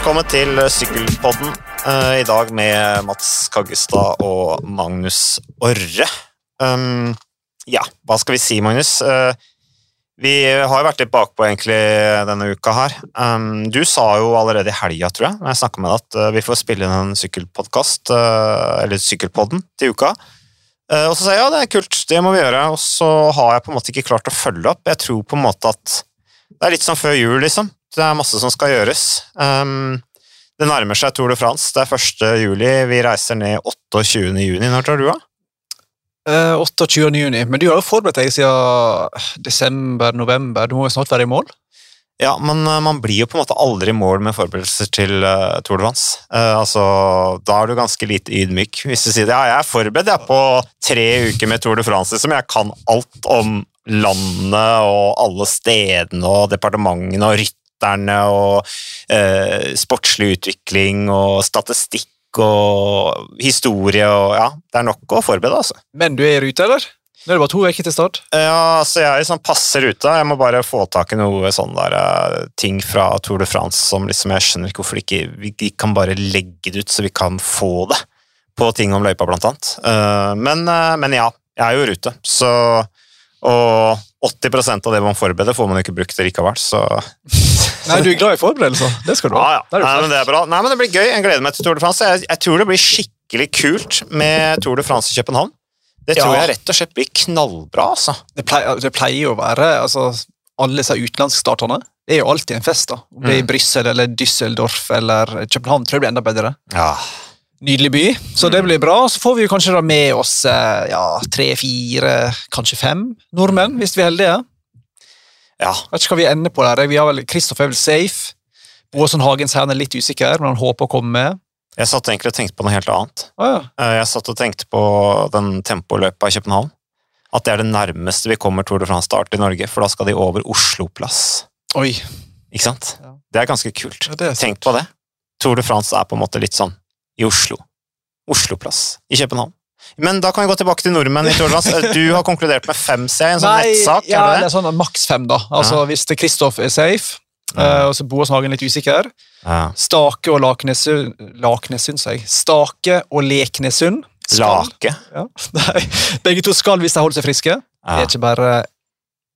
Velkommen til Sykkelpodden. eh, I dag med Mats Kaggestad og Magnus Orre. Um, ja, hva skal vi si, Magnus? Uh, vi har jo vært litt bakpå egentlig denne uka her. Um, du sa jo allerede i helga, tror jeg, når jeg snakka med deg, at eh, vi får spille inn en sykkelpodkast, uh, eller Sykkelpodden, til uka. Uh, og så sa jeg ja, det er kult, det må vi gjøre. Og så har jeg på en måte ikke klart å følge opp. Jeg tror på en måte at det er litt som før jul, liksom. Det er masse som skal gjøres. Um, det nærmer seg Tour de France. Det er 1. juli. Vi reiser ned 28. juni. Når tar du? Eh, 28. juni. Men du har jo forberedt deg siden desember-november. Du må jo snart være i mål? Ja, men uh, man blir jo på en måte aldri i mål med forberedelser til uh, Tour de France. Uh, altså, da er du ganske lite ydmyk hvis du sier det. ja, jeg er forberedt jeg på tre uker med Tour de France. Liksom. Jeg kan alt om landet og alle stedene og departementene og rytterne og eh, sportslig utvikling og statistikk og historie og ja, det er nok å forberede, altså. Men du er i rute, eller? Nå er det bare to uker til start. Ja, altså jeg er sånn passe ruta. Jeg må bare få tak i noe sånn der eh, ting fra Tour de France som liksom jeg skjønner ikke hvorfor ikke vi ikke kan bare legge det ut så vi kan få det på ting om løypa, blant annet. Eh, men, eh, men ja, jeg er jo i rute, så Og 80% av det man forbereder, får man jo ikke brukt likevel, så Nei, du er glad i forberedelser. Det skal du ha. ja, ja. Det Nei, men det er bra. Nei, men det blir gøy. Jeg gleder meg til Tour de France. Jeg, jeg tror det blir skikkelig kult med Tour de France i København. Det tror Ja. jeg rett og slett blir knallbra, altså. Det pleier, det pleier å være altså, Alle disse utenlandsstarterne. Det er jo alltid en fest. da. Om det er i Mm. Brussel eller Düsseldorf eller København, tror jeg blir enda bedre. Ja. Nydelig by, så Mm. det blir bra. Så får vi kanskje da med oss eh, ja, tre, fire, kanskje fem nordmenn, hvis vi er heldige. ja. Vet ikke hva vi ender på der. Vi har vel, Kristoffer er vel safe. Boasson Hagens her er litt usikker, men han håper å komme med. Jeg satt egentlig og tenkte på noe helt annet. Ah, ja. Eh, Jeg satt og tenkte på den tempoløypa i København. At det er det nærmeste vi kommer Tour de France-start i Norge, for da skal de over Oslo-plass. Oi. Ikke sant? Ja. Det er ganske kult. Ja, er Tenk på det. Tour de France er på en måte litt sånn i Oslo. Oslo-plass i København. Men da kan vi gå tilbake til nordmenn. Du har konkludert med fem, ser en sånn nettsak. ja, er det det er sånn maks fem, da. Altså, Hvis Kristoff er safe, ja. og så Boasson Hagen litt usikker. Ja. Stake og Laknesund Laknesund, sier jeg. Stake og Leknesund. skal- Lake. Ja. Nei, begge to skal hvis de holder seg friske. Det er ikke bare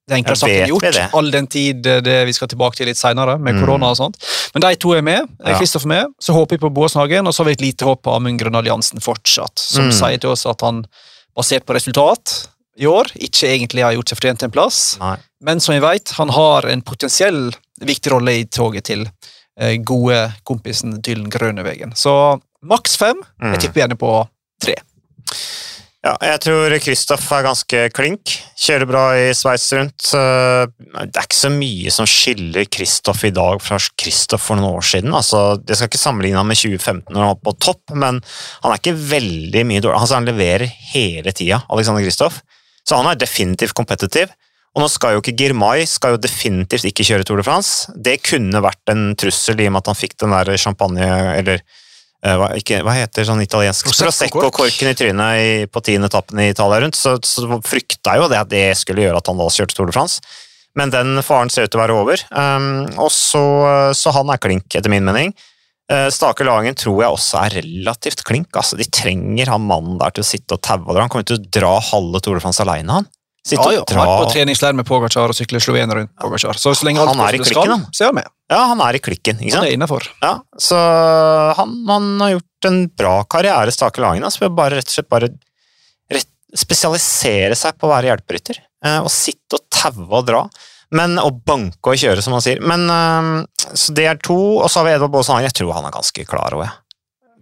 det er enklere sagt enn gjort, all den tid eh, det vi skal tilbake til litt senere, med Mm. korona og sånt. Men de to er med. Ja. Er med. Så håper vi på Boasson Hagen, og så har vi et lite håp på Amund Grønn Alliansen fortsatt, som Mm. sier til oss at han, basert på resultat i år, ikke egentlig har gjort seg fortjent til en plass. Nei. Men som vi vet, han har en potensiell viktig rolle i toget til eh, gode kompisen Dylan Grønevegen. Så maks fem. Mm. Jeg tipper gjerne på tre. Ja, jeg tror Kristoff er ganske klink. Kjører bra i Sveits rundt. Det er ikke så mye som skiller Kristoff i dag fra Kristoff for noen år siden. Altså, jeg skal ikke sammenligne han med 2015 når han var på topp, men han er ikke veldig mye dårlig. Altså, han leverer hele tida, Alexander Kristoff. Så han er definitivt kompetitiv. Og nå skal jo ikke Girmay skal jo definitivt ikke kjøre Tour de France. Det kunne vært en trussel i og med at han fikk den der champagne... eller hva, ikke, hva heter sånn italiensk Prosecco-kork. Prosecco-korken i trynet i, på tiende etappen i Italia rundt, så, så frykta jo det at det skulle gjøre at han da kjørte Tour de France. Men den faren ser ut til å være over, um, og så, så han er klink, etter min mening. Uh, Stake Lagen tror jeg også er relativt klink. altså De trenger han mannen der til å sitte og taue. Han kommer til å dra halve Tour de France alene, han. Sitte Ja, ja, på treningsleir med Pogacar og sykler Slovenia rundt Pogacar. Så så lenge alt Han er i klikken, skal, så er han med. Ja, han er i klikken, ikke Han er innafor. Ja, så han, han har gjort en bra karriere, Stake Lagen. Altså, bare rett og slett bare rett, spesialisere seg på å være hjelperytter. Eh, og sitte og taue og dra. Men, og banke og kjøre, som han sier. Men, eh, så det er to, og så har vi Edvard Baas Hagen. Jeg tror han er ganske klar over det.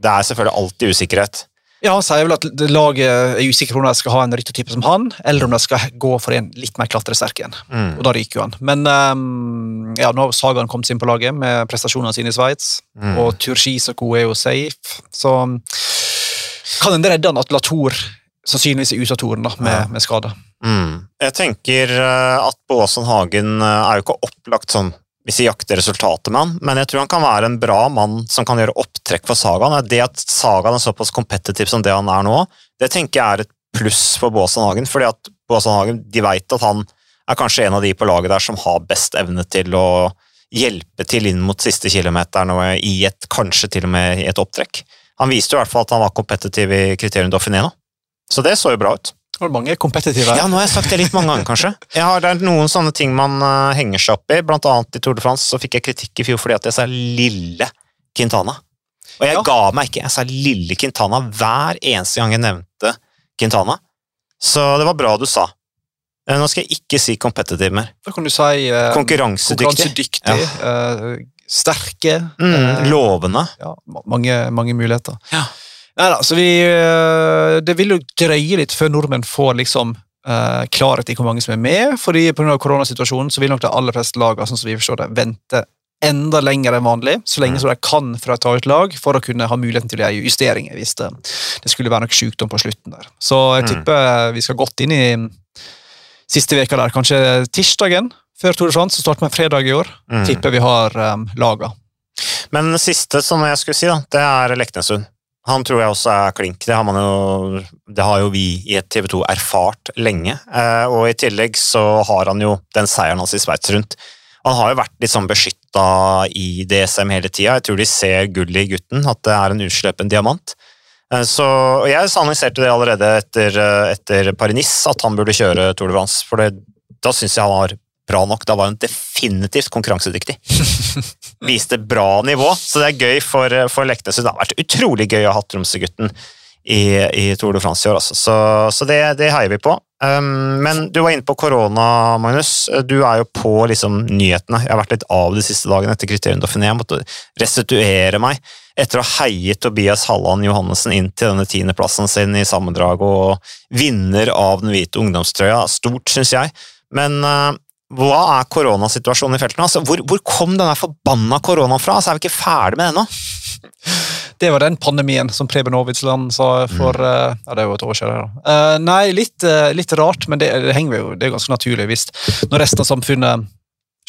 Det er selvfølgelig alltid usikkerhet. Ja, Han sier vel at laget er usikker på om de skal ha en ryttertype som han, eller om de skal gå for en litt mer klatresterk en. Mm. Og da ryker jo han. Men um, ja, nå har Sagan kommet inn på laget med prestasjonene sine i Sveits, Mm. og Turgis og Co er jo safe, så kan en redde han at Latour sannsynligvis er ute av toren da, med, Ja. med skade. Mm. Jeg tenker eh, at Båsen Hagen eh, er jo ikke opplagt sånn hvis vi jakter resultatet med han, men jeg tror han kan være en bra mann som kan gjøre opptrekk for Sagaen. Det at Sagaen er såpass kompetitiv som det han er nå, det tenker jeg er et pluss for Båsen Hagen, fordi at Båsen Hagen de vet at han er kanskje en av de på laget der som har best evne til å hjelpe til inn mot siste kilometeren og i et, kanskje til og med i et opptrekk. Han viste jo i hvert fall at han var kompetitiv i kriterium Dauphiné nå, så det så jo bra ut. Var mange kompetitive. Ja, nå har jeg sagt det litt mange ganger, kanskje. Jeg Har, det er noen sånne ting man uh, henger seg opp i, blant annet i Tour de France så fikk jeg kritikk i fjor fordi at jeg sa lille Quintana. Og jeg Ja. ga meg ikke, jeg sa lille Quintana hver eneste gang jeg nevnte Quintana. Så det var bra du sa. Eh, Nå skal jeg ikke si competitive mer. Da kan du si uh, Konkurransedyktig. konkurransedyktig, eh, sterke. Mm, lovende. ja, mange, mange muligheter. Ja. Neida, så vi eh, Det vil jo drøye litt før nordmenn får liksom uh, klarhet i hvor mange som er med, fordi pga. koronasituasjonen så vil nok de aller fleste lagene sånn som vi forstår det, vente enda lenger enn vanlig, så lenge Mm. som de kan for å ta ut lag, for å kunne ha muligheten til å gjøre justeringer hvis det, det skulle være noe sykdom på slutten der. Så jeg Mm. tipper vi skal godt inn i siste veka der, kanskje tirsdagen før Tour de France, så starter vi fredag i år. Mm. Tipper vi har um, laga. Men det siste som jeg skulle si, da, det er Leknesund. Han tror jeg også er klink. Det har, jo, det har jo vi i TV 2 erfart lenge. Eh, og i tillegg så har han jo den seieren hans i Sveits rundt. Han har jo vært litt sånn beskytta i DSM hele tida. Jeg tror de ser gullet i gutten, at det er en uslepen diamant. Eh, Så Jeg analyserte det allerede etter, eh, etter Paris-Nice, at han burde kjøre Tour de France. For det, da syns jeg han var bra nok. Da var hun definitivt konkurransedyktig viste bra nivå, så det er gøy for, for Leknes. Det har vært utrolig gøy å ha Tromsø-gutten i, i Tour de France i år, altså. så, så det, det heier vi på. Um, men du var inne på korona, Magnus. Du er jo på liksom, nyhetene. Jeg har vært litt av de siste dagene etter Kriterium Dauphiné. Jeg måtte restituere meg etter å ha heiet Tobias Halland Johannessen inn til denne tiendeplassen sin i sammendraget og vinner av den hvite ungdomstrøya. Stort, syns jeg. Men uh, hva er koronasituasjonen i feltene? Altså, hvor, hvor kom denne forbanna koronaen fra? Altså, er vi ikke ferdig med det nå? Det var den pandemien som Preben Aavitsland sa for eh, ja, det er jo et år siden. Da. Eh, nei, litt, uh, litt rart, men det, det henger jo, det er ganske naturlig hvis når resten av samfunnet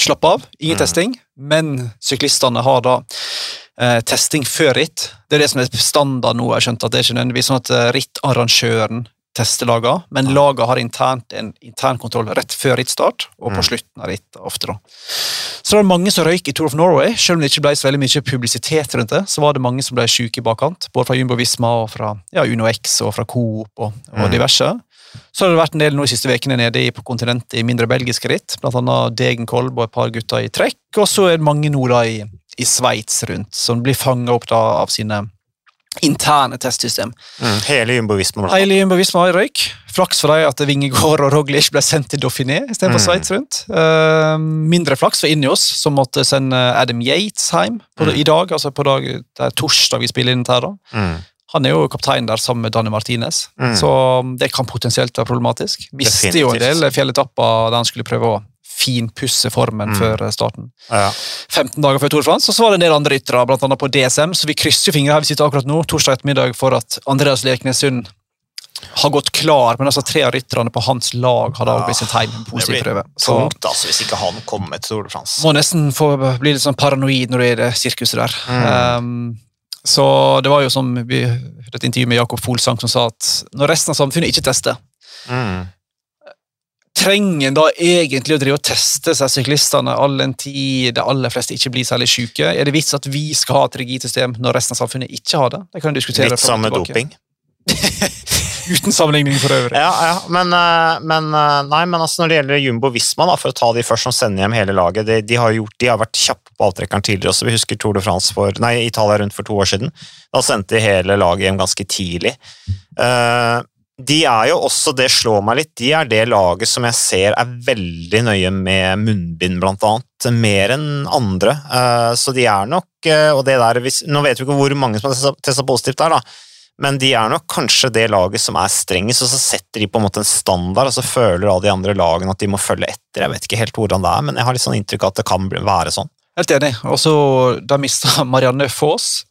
slapper av, ingen Mm. testing, men syklistene har da uh, testing før ritt. Det er det som er standard nå. Jeg har skjønt at det er ikke nødvendigvis sånn at rittarrangøren tester laga, men Ja. laga har internt en internkontroll rett før rittstart, og på Mm. slutten av ritt ofte. da. Så det var mange som røyk i Tour of Norway, selv om det ikke ble så veldig mye publisitet rundt det. Så var det mange som ble syke i bakkant, både fra Jumbo Visma og fra ja, Uno X og fra Coop og, og Mm. diverse. Så har det vært en del nå de siste ukene nede på kontinentet i mindre belgiske ritt, annet Degenkolb og et par gutter i trekk, og så er det mange nå da i, i Sveits rundt, som blir fanga opp da av sine interne testsystem. Mm. Hele Jumbo Visma. Hele Jumbo Visma røyk. Flaks for dem at Vingegård og Roglic ble sendt til Dauphiné istedenfor Mm. Sveits rundt. Uh, mindre flaks for Ineos, som måtte sende Adam Yates hjem på, Mm. i dag. altså på dag, Det er torsdag vi spiller inn her da. Mm. Han er jo kaptein der sammen med Danne Martinez, Mm. så det kan potensielt være problematisk. Visste jo en del fjelletapper der han skulle prøve å finpusse formen Mm. før starten. Ja. 15 dager før Tour de France, og så var det en del andre ryttere, blant annet på DSM, så vi krysser jo fingre her vi sitter akkurat nå, torsdag ettermiddag, for at Andreas Leknessund har gått klar, men altså tre av rytterne på hans lag også blitt sendt hjem med Det positiv prøve. Så tungt altså, hvis ikke han kommer til Tour de France. må nesten få bli litt sånn paranoid når du er det sirkuset der. Mm. Um, så det var jo som vi hørte et intervju med Jakob Folsang som sa at når resten av samfunnet ikke tester, Mm. Trenger en da egentlig å drive og teste seg syklistene all den tid de aller fleste ikke blir særlig syke? Er det vits at vi skal ha et rigid system når resten av samfunnet ikke har det? Det kan diskutere Litt tilbake. doping. Uten sammenligning for øvrig. Ja, ja, men, eh, men, eh, nei, men altså når det gjelder Jumbo Visma, da, for å ta de først som sender hjem hele laget, de, de, har, gjort, de har vært kjappe på avtrekkeren tidligere også. Vi husker Tour de France for, nei, Italia rundt for to år siden. Da sendte de hele laget hjem ganske tidlig. Eh, de er jo også, det slår meg litt, de er det laget som jeg ser er veldig nøye med munnbind, blant annet. Mer enn andre. Eh, så de er nok, eh, og det der, nå vet vi ikke hvor mange som har testa positivt der, da. Men de er nok kanskje det laget som er strengest, og så setter de på en måte en standard, og så føler alle de andre lagene at de må følge etter. Jeg vet ikke helt hvordan det er, men jeg har litt sånn inntrykk av at det kan være sånn. Helt enig. Og så da mista Marianne Faas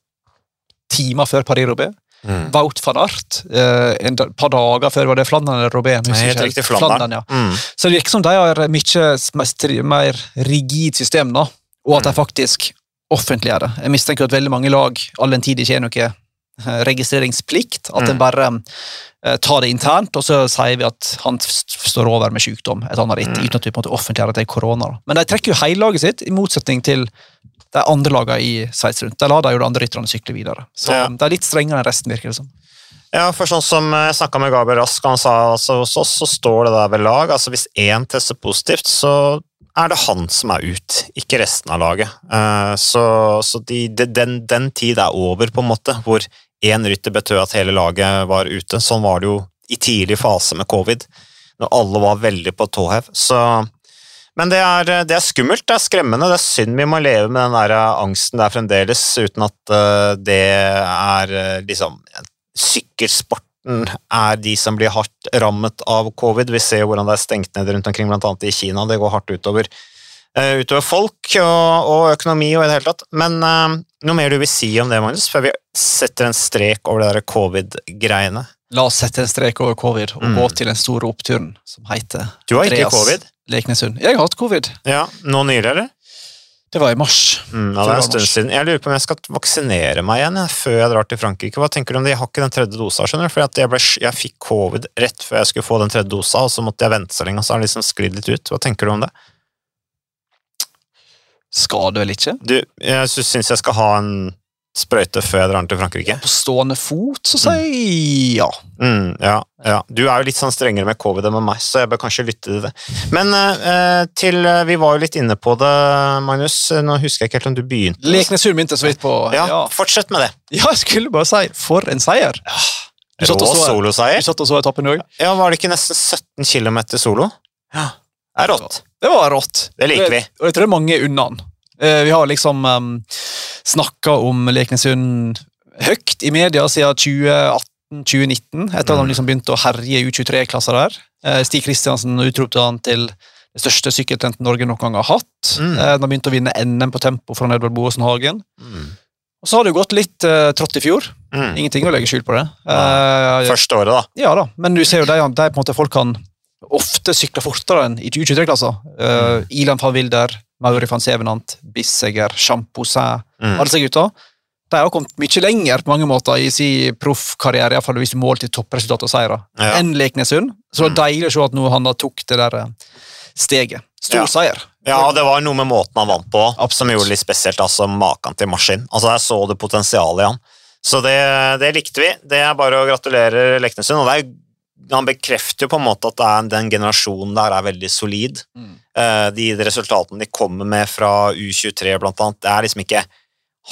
timer før Paris-Roubais. Wout van Art eh, en par dager før var det Flandern eller Robé. Helt riktig. Flandern. ja. Mm. Så det virker som de har mye mer rigid system, da, og at de Mm. faktisk offentliggjør det. Jeg mistenker at veldig mange lag, all den tid ikke er noe eh, registreringsplikt. At Mm. en bare eh, tar det internt, og så sier vi at han står over med sykdom et annet ritt, Mm. uten at vi på en måte offentliggjør at det er korona. Men de trekker jo hele laget sitt, i motsetning til de andre lagene i Sveits rundt. De lar de jo de andre rytterne sykle videre. Så Ja. de er litt strengere enn resten, virker det som. Ja, for sånn som jeg snakka med Gabriel Rask, han sa altså hos oss så står det der ved lag. altså Hvis én tester positivt, så er det han som er ut, ikke resten av laget. Eh, Så, så de, den, den tid er over, på en måte, hvor én rytter betød at hele laget var ute. Sånn var det jo i tidlig fase med covid, når alle var veldig på tå hev. Så men det er, det er skummelt, det er skremmende, det er synd vi må leve med den der angsten der fremdeles, uten at eh, det er eh, liksom Sykkelsporten er de som blir hardt rammet av covid. Vi ser jo hvordan det er stengt ned rundt omkring, annet i Kina. Det går hardt utover, eh, utover folk og, og økonomi og i det hele tatt. Men eh, noe mer du vil si om det, Magnus, før vi setter en strek over det der covid-greiene? La oss sette en strek over covid og Mm. gå til den store oppturen som heter Du har ikke Andreas covid? Leknesund. Jeg har hatt covid. Ja, Nå nylig, eller? Det var i mars. Mm, ja, det er en stund siden. Jeg lurer på om jeg skal vaksinere meg igjen før jeg drar til Frankrike. Hva tenker du om det? Jeg har ikke den tredje dosa, skjønner du. For jeg, ble, jeg fikk covid rett før jeg skulle få den tredje dosa, og så måtte jeg vente så lenge, og så har den liksom sklidd litt ut. Hva tenker du om det? Skal du vel ikke? Du, jeg syns jeg skal ha en sprøyte før jeg drar til Frankrike. På stående fot, så sier jeg ja. Mm, ja, ja. Du er jo litt sånn strengere med covid enn med meg, så jeg bør kanskje lytte til det. Men eh, til eh, Vi var jo litt inne på det, Magnus. Nå husker jeg ikke helt om du begynte. Leknes begynte så vidt på Ja, ja. fortsett med det. Ja, jeg skulle bare si for en seier! Du satt Rå soloseier. du satt og så etappen òg. Ja, var det ikke nesten 17 km solo? Ja. Det er rått. Det var rått. Det liker vi. Og jeg tror det er mange unna den. Eh, Vi har liksom um, snakka om Leknesund høyt i media siden 2018-2019, etter at han de liksom begynte å herje i U23-klasser der. Eh, Stig Kristiansen utropte han til det største sykkeltalenten Norge noen gang har hatt. Mm. Eh, De begynte å vinne NM på tempo fra Edvard Boasen Hagen. Mm. Og så har det jo gått litt uh, trått i fjor. Mm. Ingenting å legge skjul på det. Uh, Første året, da. ja da, men du ser jo de, de på en måte folk kan ofte sykle fortere enn i 2023-klasser. Uh, Ilan van Wilder, Mauri van Sevenant, Bisseger, Champoussin, Mm. alle disse gutta. De har kommet mye lenger på mange måter i sin proffkarriere, iallfall hvis du måler til toppresultat og seire, Ja. enn Leknesund. Så det var deilig å se at nå han da tok det der eh, steget. Stor Ja. seier. Ja, det var noe med måten han vant på Absolutt. som gjorde det litt spesielt. altså Maken til maskin. Altså, Jeg så det potensialet i han. Så det, det likte vi. Det er bare å gratulere Leknesund. og det er, Han bekrefter på en måte at er, den generasjonen der er veldig solid. Mm. Eh, De resultatene de kommer med fra U23, blant annet, det er liksom ikke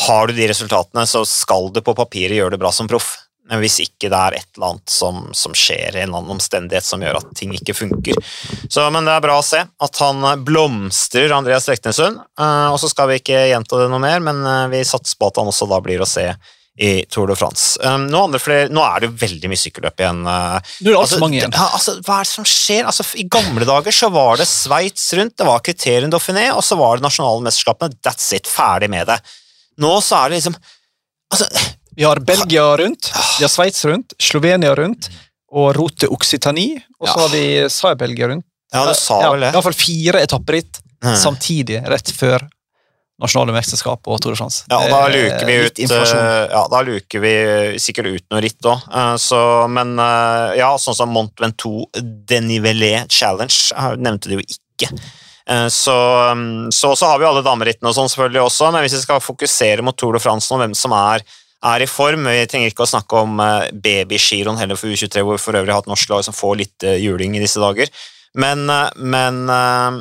Har du de resultatene, så skal du på papiret gjøre det bra som proff. Men hvis ikke det er et eller annet som, som skjer, en eller annen omstendighet som gjør at ting ikke funker. Så, men det er bra å se at han blomstrer, Andreas Leknesund. Eh, og så skal vi ikke gjenta det noe mer, men eh, vi satser på at han også da blir å se i Tour de France. Um, nå, flere, nå er det jo veldig mye sykkelløp igjen. eh, Nå er det Altså, mange igjen. Ja, altså, hva er det som skjer? Altså, I gamle dager så var det Sveits rundt, det var Criterium Dauphiné, og så var det nasjonale mesterskapene. That's it, ferdig med det. Nå så er det liksom altså, Vi har Belgia rundt, vi har Sveits rundt, Slovenia rundt, og Rote Occitanie. Og så Ja. har vi sa Belgia rundt. Ja, du sa vel det. Iallfall fire etapperitt samtidig, rett før nasjonale mesterskap og Tour de France. Ja, da er luker vi ut eh, Ja, da luker vi sikkert ut noe ritt òg. Men eh, ja, sånn som Mont Ventoux Denivelé Challenge eh, nevnte du jo ikke. Eh, Så, mm, så, så har vi alle damerittene og sånn selvfølgelig også, men hvis vi skal fokusere mot Tour de France nå, hvem som er, er i form Vi trenger ikke å snakke om eh, babygiroen heller for U23, hvor vi for øvrig har et norsk lag som får litt eh, juling i disse dager. Men, eh, men eh,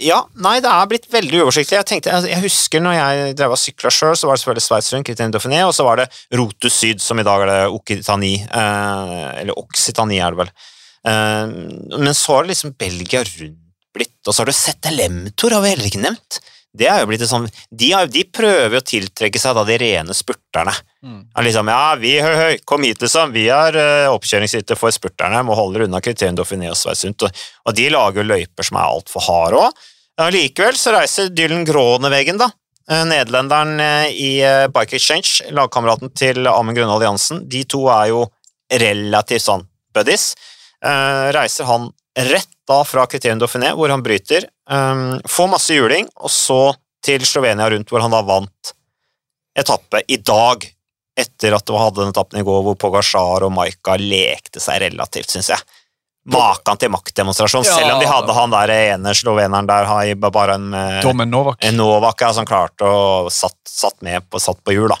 ja, nei, det er blitt veldig uoversiktlig. Jeg tenkte, jeg, jeg husker når jeg drev og sykla sjøl, så var det selvfølgelig Sveits rundt, Dauphiné, og så var det Rotus Syd, som i dag er det Occitanie. Eh, eller Occitanie, er det vel. Eh, men så har det liksom Belgia rundt blitt, og så har du ZLM-Tour, har vi heller ikke nevnt. Det er jo blitt sånn, de, har, de prøver å tiltrekke seg da de rene spurterne. Mm. Liksom, ja, vi, høy, høy, kom hit, liksom. Vi er uh, oppkjøringshytte for spurterne, må holde unna kriterium Dauphiné og Sveitsund. Og, og de lager jo løyper som er altfor harde òg. Likevel så reiser Dylan Gronewegen, da. eh, Nederlenderen eh, i Bike Exchange, lagkameraten til Amund Grønvold Jansen. De to er jo relativt sånn buddies. Reiser han rett da fra Criterion Dauphiné, hvor han bryter. Eh, får masse juling, og så til Slovenia rundt, hvor han da vant etappe i dag etter at du hadde den etappen i går hvor Pogasjar og Maika lekte seg relativt, syns jeg. Maken til maktdemonstrasjon, Ja. selv om de hadde han der ene sloveneren der, har bare en, eh, Dommen Novak. en Novak ja, som klarte å satt, satt med på, satt på hjul, da.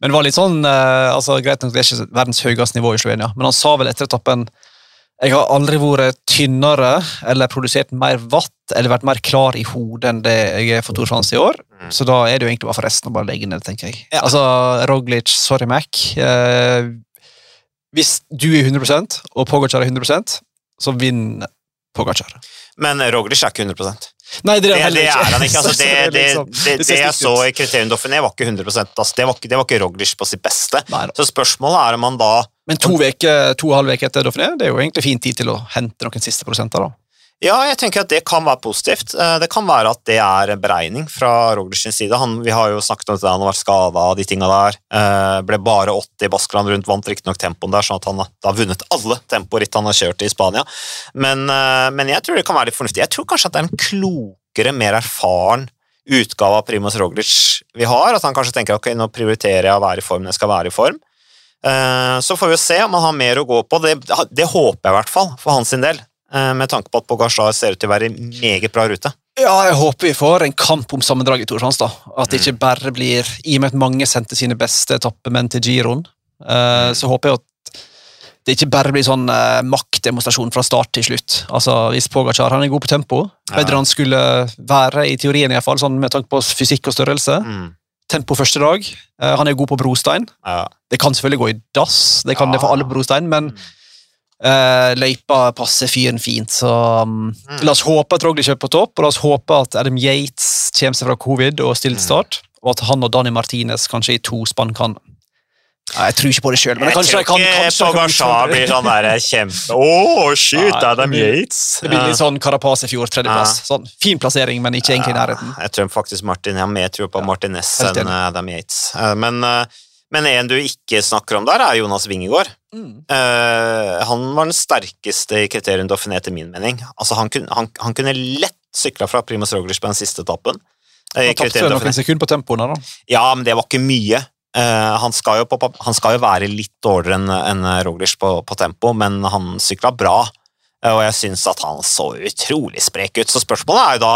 Men det var litt sånn, eh, altså Greit nok, det er ikke verdens høyeste nivå i Slovenia, men han sa vel etter etappen jeg har aldri vært tynnere eller produsert mer vatt eller vært mer klar i hodet enn det jeg er for Tour France i år. Mm. Så da er det jo egentlig bare for resten å bare legge ned, tenker jeg. Ja. Altså, Roglic, sorry Mac. Eh, hvis du er 100% og Pogacar er 100% så vinner Pogacar. Men Roglic er ikke 100 Nei, det det, er han det er han ikke. Altså, Så det, det, det, det, jeg så i Kriterium Dauphiné, var ikke 100 altså, det, var ikke, det var ikke Roglic på sitt beste. Nei. Så spørsmålet er om han da Men to, veker, to og halv uke etter Dauphiné, det er jo egentlig fin tid til å hente noen siste prosenter. da. Ja, jeg tenker at det kan være positivt. Eh, Det kan være at det er en beregning fra Roglers side. Han, vi har jo snakket om at han har vært skada og de tinga der. Eh, Ble bare 80 i Baskeland rundt, vant riktignok tempoen der, sånn at han har vunnet alle temporitt han har kjørt i Spania. Men, eh, men jeg tror det kan være litt fornuftig. Jeg tror kanskje at det er en klokere, mer erfaren utgave av Primus Roglic vi har. At han kanskje tenker ok, nå prioriterer jeg å være i form når jeg skal være i form. Eh, Så får vi se om han har mer å gå på. Det, det håper jeg i hvert fall, for hans del. Eh, Med tanke på at Pogasjar ser ut til å være i meget bra rute. Ja, jeg håper vi får en kamp om sammendrag i Tour de da. At det ikke bare blir I og med at mange sendte sine beste etappemenn til giroen, eh, så håper jeg at det ikke bare blir sånn maktdemonstrasjon fra start til slutt. Altså, Hvis Pogacar han er god på tempo, Ja. bedre han skulle være i teorien, i hvert fall, sånn med tanke på fysikk og størrelse. Mm. Tempo første dag. Uh, han er god på brostein. Ja. Det kan selvfølgelig gå i dass, det kan Ja. det for alle på brostein, men uh, løypa passer fyren fint. Så um, Mm. la oss håpe at Roglic er på topp, og la oss håpe at Adam Yates kommer seg fra covid og stiller til Mm. start, og at han og Danny Martinez kanskje i to spann kan Nei, Jeg tror ikke på det sjøl, men Jeg kanskje jeg kan, kanskje jeg kan Pogasjar utfordre. blir sånn der kjempe Åh, shit, Nei, Adam Yates! Det blir litt sånn Carapaz i fjor, tredjeplass. Sånn, fin plassering, men ikke egentlig i nærheten. Jeg tror faktisk Martin, jeg har mer tro på Ja, Martinez enn. Adam Yates. Eh, Men, eh, men en du ikke snakker om der, er Jonas Wingegård. Mm. Eh, han var den sterkeste i kriterium Dauphiné, etter min mening. Altså, han, kunne, han, han kunne lett sykla fra Primoz Roglic på den siste etappen. eh, Han tapte noen sekunder på tempoene, da. Ja, men det var ikke mye. Eh, han, skal på, han skal jo være litt dårligere enn en Roglic på, på tempo, men han sykla bra. Eh, og jeg syns at han så utrolig sprek ut. Så spørsmålet er jo da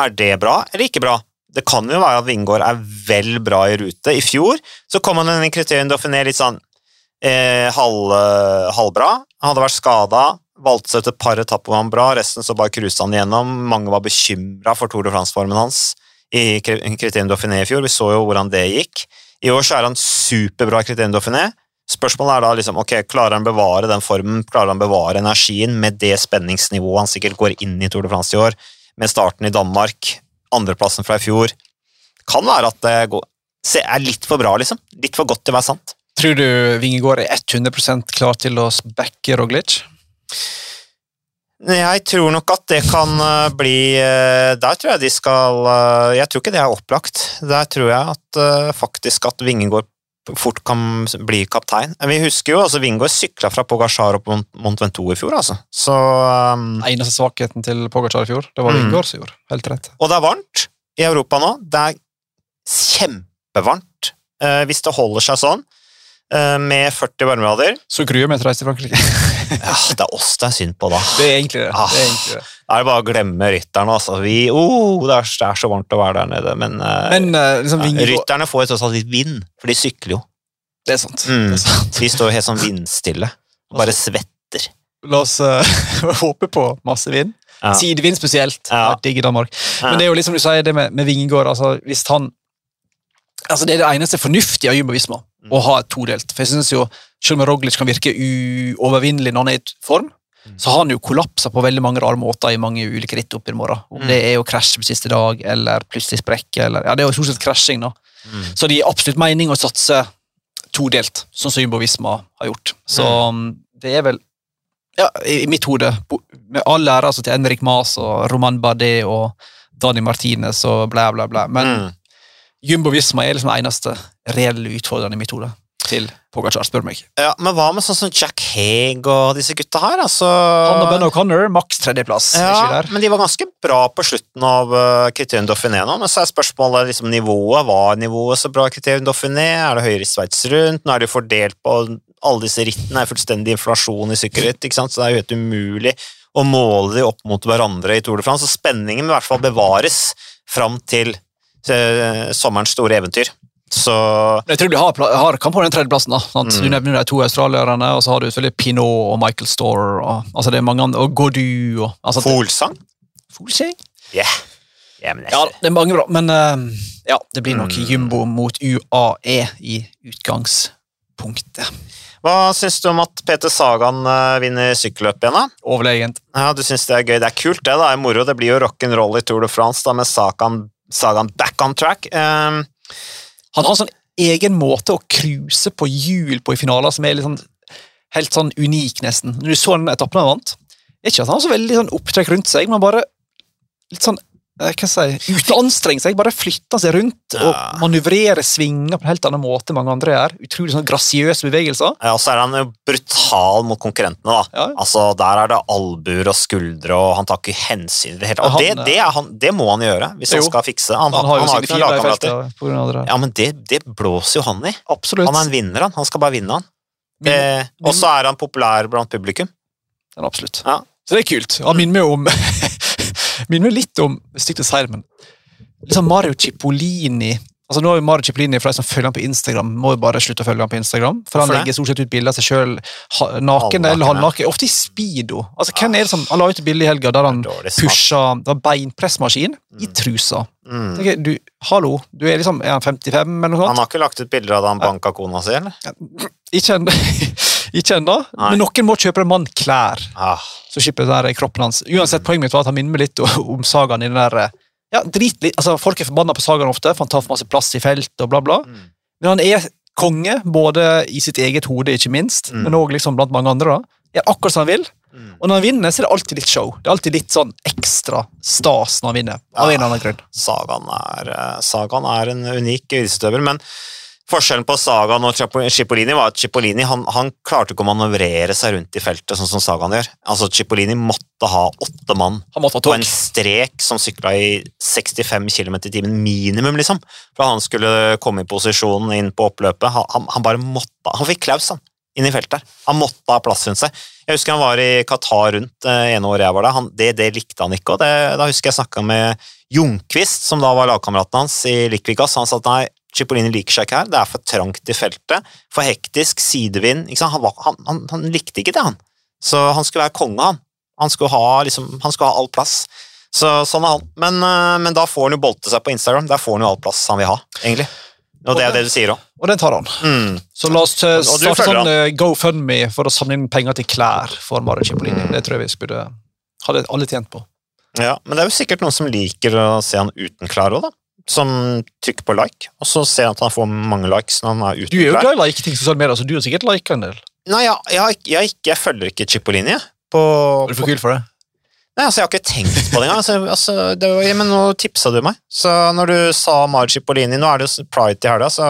er det bra eller ikke bra. Det kan jo være at Vingård er vel bra i rute. I fjor så kom han inn i kriterien Dauphiné litt sånn eh, halv, halvbra. Han hadde vært skada, valgte seg ut et par etapper hvor han bra, resten så bare cruisa han igjennom. Mange var bekymra for Tour de France-formen hans i kriterien Dauphiné i fjor. Vi så jo hvordan det gikk. I år så er han superbra i kriterium Dauphiné. Spørsmålet er da liksom, ok, klarer han bevare den formen, klarer han bevare energien med det spenningsnivået han sikkert går inn i Tour de France i år, med starten i Danmark, andreplassen fra i fjor. Kan være at det går, er litt for bra, liksom. Litt for godt til å være sant. Tror du Vingegård er 100% klar til å backe Roglic? Jeg tror nok at det kan eh, bli eh, Der tror jeg de skal eh, Jeg tror ikke det er opplagt. Der tror jeg at faktisk at Vingegård fort kan bli kaptein. Vi husker jo altså Vingegård sykla fra Pogasjar opp mot Mont Ventoux i fjor, altså. Så um, Eneste svakheten til Pogacar i fjor, det var Mm. Vingegård som gjorde. Helt rett. Og det er varmt i Europa nå. Det er kjempevarmt hvis det holder seg sånn, med 40 varmegrader. Så gruer jeg meg til Frankrike. Ja, det er oss det er synd på, da. Det er egentlig det. Ah. det, er egentlig det. Er det bare å glemme rytterne. Altså. Vi, oh, det, er, det er så varmt å være der nede, men, eh, Men eh, liksom ja, rytterne får jo tross alt litt vind, for de sykler jo. Det er sant. Mm. Det er sant. De står jo helt sånn vindstille og bare svetter. La oss uh, håpe på masse vind. Ja. Sidevind spesielt. Ja. Jeg digger Danmark. Men det er jo liksom du sier det med, med Vingegård. Altså, hvis han Altså, det er det eneste fornuftige av Jumbo Visma. Å ha et todelt. For jeg synes jo, Selv om Roglic kan virke uovervinnelig når han er i form, Mm. så har han jo kollapsa på veldig mange rare måter i mange ulike ritt opp i morgen. Om Mm. det er å krasje på siste dag, eller plutselig sprekke, eller Ja, det er jo stort sett krasjing, da. Mm. Så det gir absolutt mening å satse todelt, sånn som Jumbo Visma har gjort. Så um, det er vel ja, i mitt hode, med all ære altså, til Henrik Mas og Roman Bardet og Dani Martinez og bla, bla, bla. Men Mm. Jumbo Visma er liksom den eneste reelle utfordreren i mitt hode. til Pogacar, spør meg. Ja, Men hva med sånn som Jack Haig og disse gutta her? Altså, Han og Ben O'Connor, maks tredjeplass. ja, men de var ganske bra på slutten av uh, Criterion Dauphiné nå. Men så er spørsmålet liksom nivået. Var nivået så bra i Criterion Dauphiné? Er det høyere i Sveits rundt? Nå er det jo fordelt på alle disse rittene. Er fullstendig inflasjon i sykkelritt, ikke sant? så det er jo helt umulig å måle de opp mot hverandre i Tour de France. Så spenningen må i hvert fall bevares fram til sommerens store eventyr. Så Jeg tror de har, har kamp på den tredjeplassen. da. Mm. Du nevner de to australierne, og så har du selvfølgelig Pinot og Michael Storr. Og, altså det er mange andre, og Gaudu og altså, Folsang? Folsang? Yeah. Ja, men jeg, Ja, det er mange bra, men uh, ja, det blir nok Mm. jumbo mot UAE i utgangspunktet. Hva syns du om at Peter Sagan eh, vinner sykkelløpet igjen, da? Overlegent. Ja, du syns det er gøy? Det er kult, det. da, er moro. Det blir jo rock'n'roll i Tour de France da, med Sagan, Sagan back on track. Um, Han har en sånn egen måte å cruise på hjul på i finaler som er litt sånn, helt sånn unik, nesten. Når du så den etappen han vant, ikke at han har så veldig sånn opptrekk rundt seg, men bare litt sånn hva si, anstrenge seg, bare flytte seg rundt og manøvrere svinger på en helt annen måte enn mange andre gjør. Utrolig sånn grasiøse bevegelser. ja, og så er han jo brutal mot konkurrentene. da. Ja. Altså, Der er det albuer og skuldre, og han tar ikke hensyn i det hele tatt. Og Ja, det, det, han, det må han gjøre hvis han Jo. skal fikse. Han, Han har jo sine fiender i lagkamerater. det. Ja, men det, det blåser jo han i. Absolutt. Han er en vinner, han. Han skal bare vinne, han. Min- Og så er han populær blant publikum. Ja, absolutt. Ja. Så det er kult. Han minner meg om Minner meg litt om stygt å si det, men liksom Mario Cipollini Altså nå er Mario Cipollini For de som følger han på Instagram, må jo bare slutte å følge han på Instagram. For han legger stort sett ut bilder av seg sjøl naken eller halvnaken. Ofte i speedo. Altså Hvem er det som Han la ut et bilde i helga der han pusha Det var beinpressmaskin i Mm. trusa. Mm. Tenker Du, hallo, du er liksom Er han 55 eller noe sånt? Han har ikke lagt ut bilder av da han banka kona si, eller? Ikke ennå. Ikke ennå. Men noen må kjøpe en mann klær. Ah, så slipper det kroppen hans. Uansett, Poenget mitt var at han minner meg litt om sagaen i den der eh, ja, drit litt, altså Folk er forbanna på sagaen ofte, for han tar for masse plass i felt og bla, bla. mm. Men han er konge, både i sitt eget hode, ikke minst, Mm. men òg liksom blant mange andre. da. Gjør akkurat som han vil. Mm. Og når han vinner, så er det alltid litt show. Det er alltid litt sånn ekstra stas når han vinner. Av en eller annen grunn. Sagan er, eh, Sagan er en unik idrettsutøver, men forskjellen på Sagan og Cipo- Cipollini var at Cipollini han, han klarte ikke å manøvrere seg rundt i feltet sånn som Sagan gjør. Altså Cipollini måtte ha åtte mann ha på en strek som sykla i 65 km i timen minimum, liksom, for at han skulle komme i posisjon inn på oppløpet. Han, han, bare måtte Han fikk klaus, han, inn i feltet. der. Han måtte ha plass rundt seg. Jeg husker han var i Qatar rundt det ene året jeg var der. Han, det, det likte han ikke, og det, da husker jeg snakka med Ljungquist, som da var lagkameraten hans i Liquigas. Han sa at nei, Cipollini liker seg ikke her, det er for trangt i feltet, for hektisk, sidevind. Han, han, han, han likte ikke det, han. Så han skulle være konge, han. Han skulle ha, liksom, han skulle ha all plass. Så sånn er han. Men, øh, men da får han jo bolte seg på Instagram. Der får han jo all plass han vil ha, egentlig. Og det er det du sier òg. Og den tar han. Mm. Så la oss eh, Og starte sånn eh, GoFundMe for å samle inn penger til klær for Mario Cipollini. Mm. Det tror jeg vi skulle hadde alle tjent på. Ja, men det er jo sikkert noen som liker å se han uten klær òg, da. Som trykker på like, og så ser han at han får mange likes når han er Du er jo glad i like ting sosiale medier, så du har sikkert liket en del. Nei, jeg, jeg, jeg, jeg følger ikke Cipollini. På, Er du for kul for det? Nei, altså, jeg har ikke tenkt på det engang. Altså, altså, det var- ja, men nå tipsa du meg. Så når du sa Mari Cipollini Nå er det jo Pride i helga, så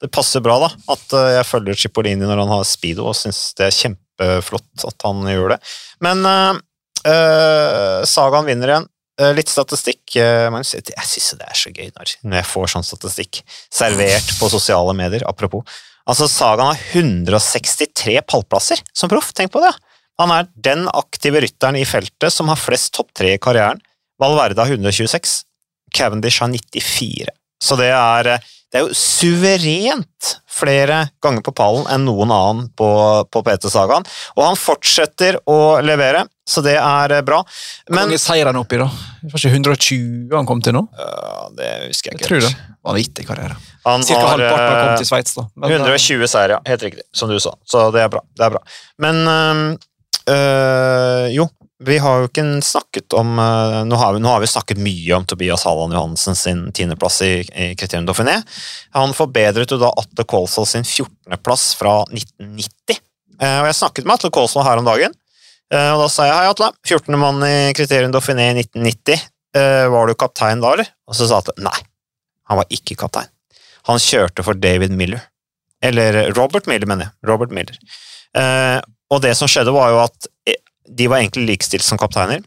det passer bra da, at eh, jeg følger Cipollini når han har speedo, og syns det er kjempeflott at han gjør det. Men uh, uh, Sagaen vinner igjen. Eh, litt statistikk. eh, Magnus. jeg syns det er så gøy når jeg får sånn statistikk servert på sosiale medier. Apropos. Altså, Sagaen har 163 pallplasser som proff. Tenk på det! Han er den aktive rytteren i feltet som har flest topp tre i karrieren. Valverde har 126, Cavendish har 94. Så det er, eh, det er jo suverent flere ganger på pallen enn noen annen på, på PT Sagaen. Og han fortsetter å levere, så det er bra. bra. Hvor mange seier er han oppi, da? Det var ikke 120 han kom til nå? Uh, Det husker jeg Jeg ikke. tror det. Vanvittig karriere. Han Cirka har halvparten har eh, til Sveits, da. Men, eh, 120 seier, ja. Helt riktig, som du sa. Så det er bra. Det er bra. Men øh, jo, vi har jo ikke snakket om nå, har vi, nå har vi snakket mye om Tobias Halland Johansen sin tiendeplass i, i Kriterium Dauphiné. Han forbedret jo da Atle Kolsvold sin 14.-plass fra 1990. Eh, og jeg snakket med Atle Kolsvold her om dagen, eh, og da sa jeg hei, Atle. 14. mann i Kriterium Dauphiné i 1990. Eh, var du kaptein da, eller? Og så sa Atle nei, han var ikke kaptein. Han kjørte for David Miller. Eller Robert Miller, mener jeg. Robert Miller. Eh, og det som skjedde, var jo at eh, de var egentlig likestilt som kapteiner,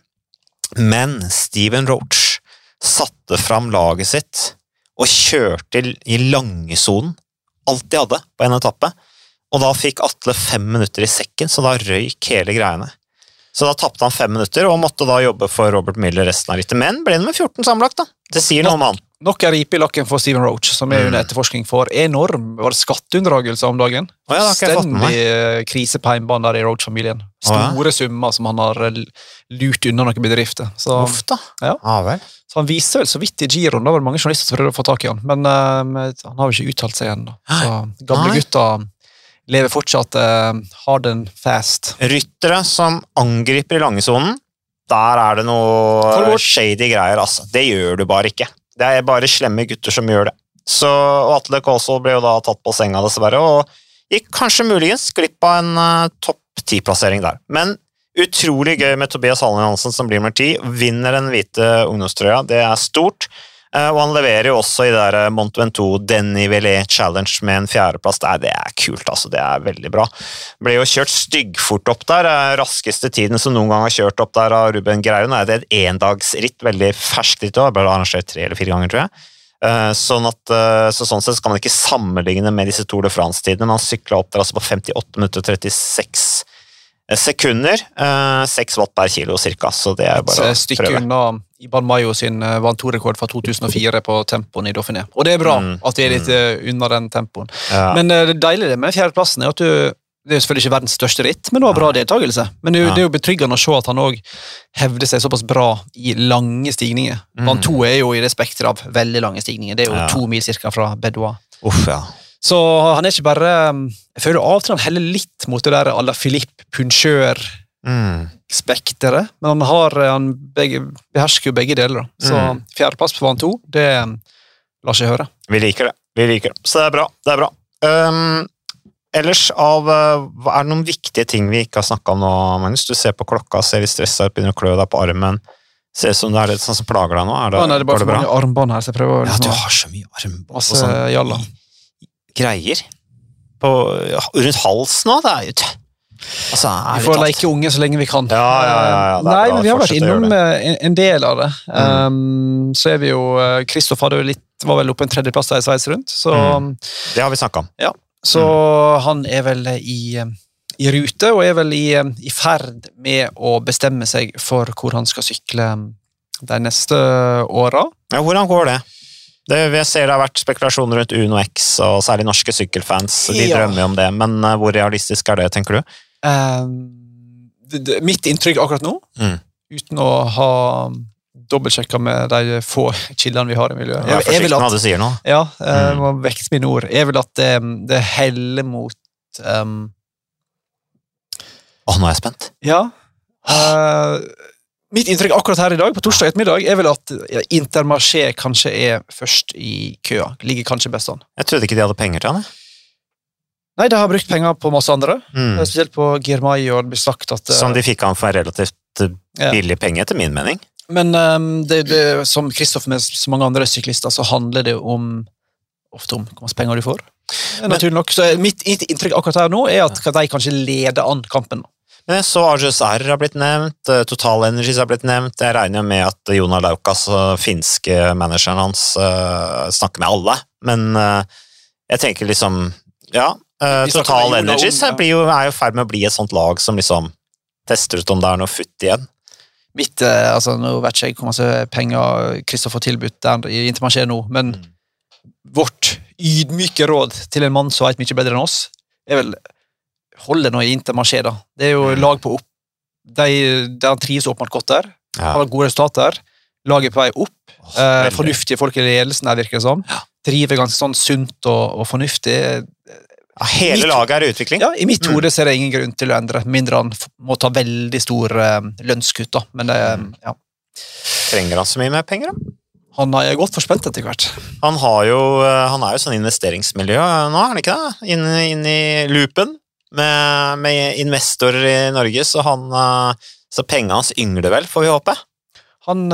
men Steven Roach satte fram laget sitt og kjørte i- langesonen, alt de hadde, på en etappe. Og da fikk Atle fem minutter i sekken, så da røyk hele greiene. Så da tapte han fem minutter, og måtte da jobbe for Robert Miller resten av rittet. Men ble nummer 14 sammenlagt, da. Det sier noe om han. Nok en ripe i lakken for Steven Roach, som er Mm. under etterforskning for enorm var det skatteunndragelse om dagen. Oh, ja. Stendig krise på hjemmebane i Roach-familien. Å ja. Store summer som han har eh, lurt unna noen bedrifter. Så, Uff da. Ja. vel. så han viste vel så vidt i giroen. Da var det mange journalister som prøvde å få tak i han, men eh, han har jo ikke uttalt seg ennå. Så gamle Nei. gutta lever fortsatt uh, hard and fast. Ryttere som angriper i langesonen, der er det noe shady greier, altså. Det gjør du bare ikke. Det er bare slemme gutter som gjør det. Så og Atle Kaasvold ble jo da tatt på senga, dessverre, og gikk kanskje muligens glipp av en uh, topp ti-plassering der. Men utrolig gøy med Tobias Hallen Hansen som blir nummer ti. Vinner den hvite ungdomstrøya, det er stort. Eh, Og han leverer jo også i det der Mont Ventoux Denivelle Challenge med en fjerdeplass. Det er, det er kult, altså. Det er veldig bra. Ble jo kjørt styggfort opp der. eh, Raskeste tiden som noen gang har kjørt opp der av Ruben Greien. Det Er et endagsritt, veldig ferskt ritt. Ble arrangert tre eller fire ganger, tror jeg. Eh, Sånn, at, eh, så sånn sett så kan man ikke sammenligne med disse Tour de France-tidene. Man sykla opp der altså på 58 minutter og 36 sekunder. eh, 6 watt per kilo cirka, så det er bare eh, å stykke prøve. unna Iban Mayo sin vant to-rekord fra 2004 på tempoen i Dauphiné. Og det er bra Mm, at vi er litt mm. unna den tempoen. Ja. Men eh, det deilige med fjerdeplassen er at du det er jo selvfølgelig ikke verdens største ritt, men det var bra deltakelse. Men det, er jo- det er jo betryggende å se at han òg hevder seg såpass bra i lange stigninger. Mm. Van to er jo i det spekteret av veldig lange stigninger. Det er jo Ja. to mil cirka fra Bedouin. Uff, ja. Så han er ikke bare Jeg føler av og til han heller litt mot det der à la Philippe Puncheur-spekteret, Mm. men han, har, han begge, behersker jo begge deler. da. Så Mm. fjerdeplass på Van to, det lar seg høre. Vi liker det. Vi liker det. Så det er bra. Det er bra. Um, ellers av uh, Er det noen viktige ting vi ikke har snakka om nå, Magnus? Du ser på klokka, ser litt stressa ut, begynner å klø deg på armen. Ser ut som det er litt sånn som plager deg nå. Er det, ja, nei, det er bare for mange armbånd her, så jeg prøver Ja, liksom du har så mye armbånd Masse sånn jalla. greier på, rundt halsen òg. Det er jo Altså, Vi får leke unge så lenge vi kan. Ja, ja, ja, ja, det Nei, men Vi har vært innom eh, en, en del av det. Um, så er vi jo eh, Kristoff var vel oppe en tredjeplass der i Sveits rundt, så, Mm. Det har vi snakka om. så han er vel i, eh, i rute og er vel i, i ferd med å bestemme seg for hvor han skal sykle um, de neste åra. Ja, hvordan går det? det? Jeg ser det har vært spekulasjoner rundt Uno X, og særlig norske sykkelfans. De Ja. drømmer jo om det, men hvor realistisk er det, tenker du? Um, det, det, mitt inntrykk akkurat nå, Mm. uten å ha dobbeltsjekka med de få kildene vi har i miljøet, jeg er forsiktig med hva du sier nå. Ja, eh, Mm. må vekte mine ord. Jeg vil at det, det heller mot um, Å, nå er jeg spent. Ja. Uh, mitt inntrykk akkurat her i dag, på torsdag ettermiddag, er vel at Intermarché kanskje er først i køa. Ligger kanskje best an. Jeg trodde ikke de hadde penger til han. jeg. Nei, de har brukt penger på masse andre. Mm. Spesielt på Girmay, og det blir sagt at eh, Som de fikk han for en relativt billig Ja. penge, etter min mening. Men um, det, det, som Kristoff med så mange andre syklister, så handler det om ofte om hvor mye penger du får. Naturlig nok. Så mitt inntrykk akkurat her nå er at de kanskje leder an kampen. Men jeg så Arjus R har blitt nevnt, Total Energies har blitt nevnt. Jeg regner jo med at Jonar Laukas, finske manageren hans, snakker med alle. Men jeg tenker liksom Ja, uh, med Total om- Energies ja. blir jo, er jo i ferd med å bli et sånt lag som liksom tester ut om det er noe futt igjen. Mitt, eh, altså Nå vet ikke jeg hvor mye penger Kristoffer har tilbudt der i Intermarché nå, men vårt ydmyke råd til en mann som veit mye bedre enn oss, er vel Hold noe nå i Intermarché, da. Det er jo lag på opp. De, de trives åpenbart godt der. Ja. Har gode resultater. Laget på vei opp. Oh, Eh, fornuftige folk i ledelsen der, virker det som. Ja. Driver ganske sånn sunt og, og fornuftig. Ja, hele Mitt- laget er i utvikling. Ja, I mitt Mm. hode ser jeg ingen grunn til å endre, mindre han må ta veldig stor eh, lønnskutt. da. Men det, Mm. ja. Trenger han så mye mer penger, da? Han er godt forspent etter hvert. Han, har jo, uh, han er jo sånn investeringsmiljø nå, er han ikke det? Inn, inn i loopen med, med investorer i Norge, så han Så penga hans yngler vel, får vi håpe? Han